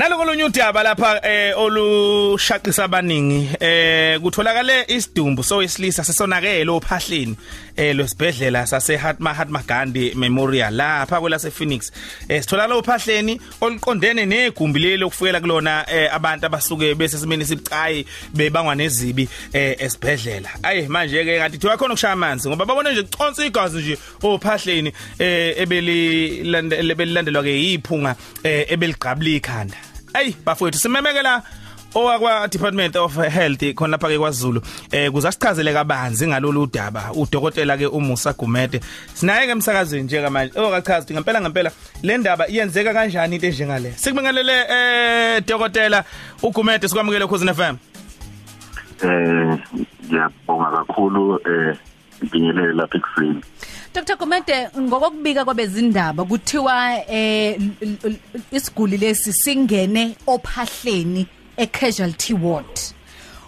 Naloko lonye udaba lapha eh olushaqisa abaningi eh kutholakale isidumbu sowesilisa sesonakele ophahleni eh lwesibhedlela sase Mahatma Gandhi Memorial lapha kwelase Phoenix eh sitholakala ophahleni oluqondene negumbi lelo kufuyela kulona eh abantu abasuke bese simeni sibucayi bebangwa nezibi eh esibhedlela. Ayi manje ke ngathi thiwa khona ukushaya amanzi ngoba babone nje consa igazi nje ophahleni eh ebeli landelwa ke yiphunga eh ebeligqabula ikhanda. Ayi bafowethu simemekela owakwa Department of Health khona lapha ke kwaZulu. Eh kuzasichazele kabanzi ngalolu daba. Udokotela ke uMusa Gumede. Sinaye ke emsakazweni nje manje okachaza ukuthi ngempela ngempela. Le ndaba iyenzeka kanjani into enjengale sikubingelele eh dokotela uGumede sikwamukele kuZN FM eh ngiyabonga kakhulu eh ngibingelele lapha ekuseni Dr Gomede ngokubika kwabezindaba kuthiwa eh isiguli lesi singene ophahleni e casualty ward.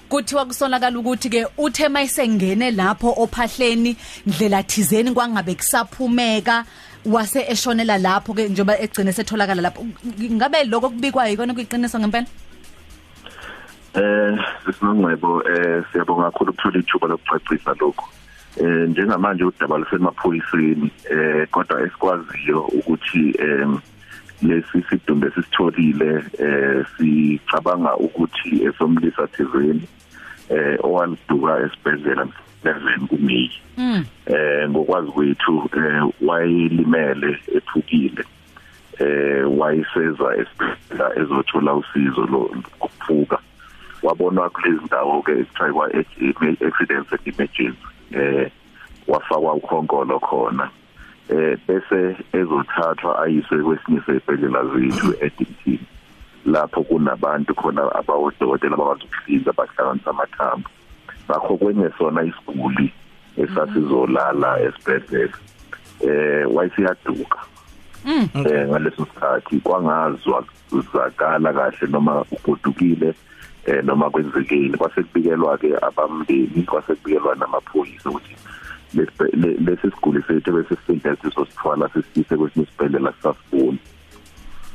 Kuthiwa kusonakala ukuthi ke uthe mayisengene lapho ophahleni ndlela thizeni kwangabe kusaphumeka wase eshonela lapho ke njoba egcine setholakala lapho. Ngabe lokho kubikwa yikona kuyiqiniso ngempela? Eh sisinongwebo eh siyabonga kakhulu ukuthola ithuba lokucacisa lokho eh njengamanje udaba lusemaphoyiseni eh kodwa esikwaziyo ukuthi em lesi sidumbe sisitholile eh sicabanga ukuthi esomlisa thizeni eh owaliduka esibhedlela level kuMeyi. Eh ngokwazi kwethu eh wayilimele ephukile eh wayiseza esibhedlela ezothola usizo lokuphuka wabonwa kulezi ndawo ke ekuthiwa accidents and emergency. Eh wafakwa ukhonkolo khona eh bese ezothathwa ayiswe kwesinye sezibhedlela zethu eDinton lapho kunabantu khona abawodokotela abakwazi ukuhlinza abahlanganisa amathambo. Ngakho kwengesona isiguli esasizolala esibhedlela eh wayisiyaduka eh ngaleso sikhathi kwangazwa uzakala kahle noma ugodukile eh noma kwenzekile. Kwase kubikelwa ke abamndeni kwase kubikelwa namaphoyisa ukuthi lesi siguli sethu bese sisintethe sosithwala sisise kwesinye isibhedlela sasifuni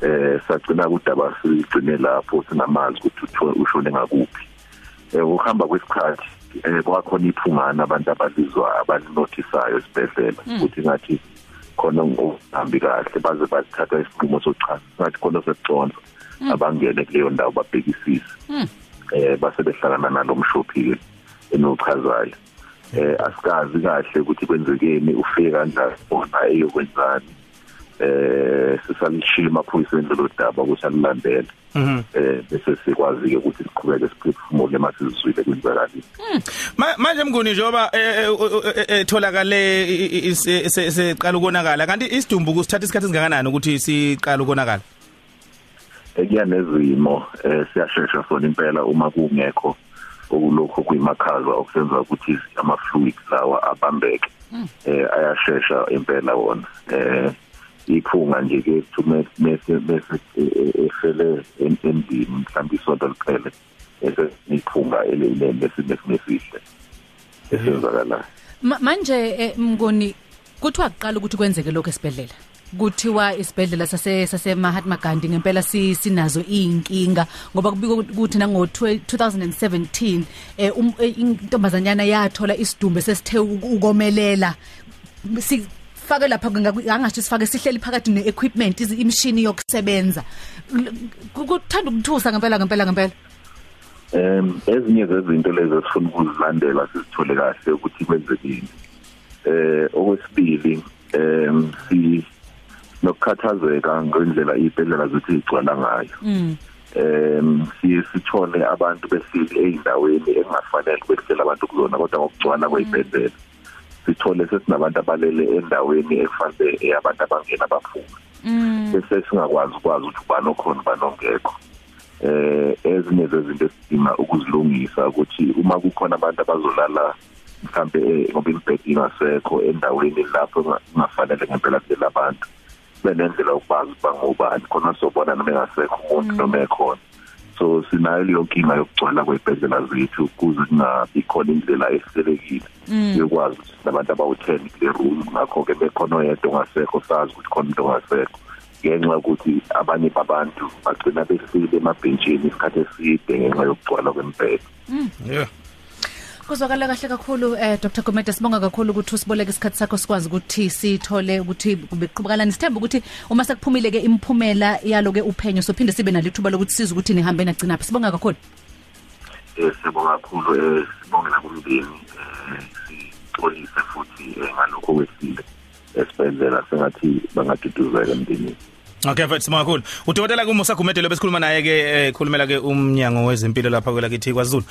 eh sagcina udaba sigcine lapho sinamazi ukuthi ushone ngakuphi. Eh ukuhamba kwesikhathi eh kwakhona iphungana abantu abalizwa abalinotisayo esibhedlela ukuthi ngathi khona ngohambi kahle baze bathatha isinqumo sochaza ngathi khona sekuconza abangene kuleyo ndawo babhekisise eh base behlangana nalomshophi ke enochazayo. Eh asikazi kahle ukuthi kwenzekeni ufike kanjani bona eyokwenzani eh sisalishiya emaphoyiseni lo daba ukuthi alilandele eh bese sikwazi ke ukuthi siqhubeke siphefumule masizizwile kwenzakalile. Manje mnguni njoba etholakale seqala ukonakala kanti isidumbu kusithatha isikhathi singakanani ukuthi siqala ukonakala? Ekuyanezimo eh siyashesha sona impela uma kungekho okulokho kuyimakhaza okusenza ukuthi ama fluids lawa abambeke. Eh ayashesha impela wona. Eh iphunga nje ke thume bese bese efele endini mhlawumbe isonto liphele bese iphunga elele bese besihle esenzakala manje mngoni kuthiwa kuqala ukuthi kwenzeke lokho esibedlela kuthiwa isibhedlela sase sase Mahatma Gandhi ngempela sinazo inkinga ngoba kubika ukuthi nango 2017 eh intombazanyana yathola isidumbe sesithe ukomelela sifake lapha angasho sifake sihleli phakathi neequipment imishini yokusebenza. Kuthanda ukuthusa ngempela ngempela ngempela. Em ezinye zezinto lezi esifuna ukuzilandela sizithole kahle ukuthi kwenzekini eh okwesibili em si nokukhathazeka ngendlela izibhedlela zethu igcwala ngayo. Em siye sithole abantu besile eindaweni engafanele behlele abantu kuzona kodwa ngokugcwala kwezibhedlela sithole sesinabantu abalele endaweni efanele eyabantu abangena abaphuma bese singakwazi ukwazi ukuthi ubani okhona banongekho eh ezinye zezinto esidinga ukuzilungisa ukuthi uma kukhona abantu abazolala mhlambe ngoba imibhedi ingasekho endaweni lapho kungafanele ngempela kulela abantu benendlela ukwazi bangobani khona sobona noma engasekho umuntu noma ekhona. So sinayo leyo nkinga yokugcwala kwezibhedlela zethu kuze kungabi khona indlela ehlelekile yokwazi ukuthi nabantu abawu10 kule room. Ngakho ke bekhona oyedwa ongasekho sazi ukuthi khona umuntu ongasekho. Ngenxa yokuthi abanye babantu bagcina befile emabhentshini isikhathi eside ngenxa yokugcwala kwempela yeah. Kuzwakala kahle kakhulu eh Dr. Gomede sibonga kakhulu ukuthi usiboleke isikhathi sakho sikwazi ukuthi sithole ukuthi kubeqhubukalani sithemba ukuthi uma sekuphumile ke imphumela yalo ke uphenyo sophinde sibe nalithuba lokuthi size ukuthi nihambe nagcina phi. Sibonga kakhulu. Eh sibonga kakhulu eh sibonge nakumndeni eh sixolise futhi eh, ngalokho kwesile esibhedlela sengathi bangaduduzeka emndenini. Okay mfethu sibonga kakhulu. Udokotela kuMusa Gumede lo besikhuluma naye ke eh, khulumela ke umnyango wezempilo lapha kwelakithi kwaZulu.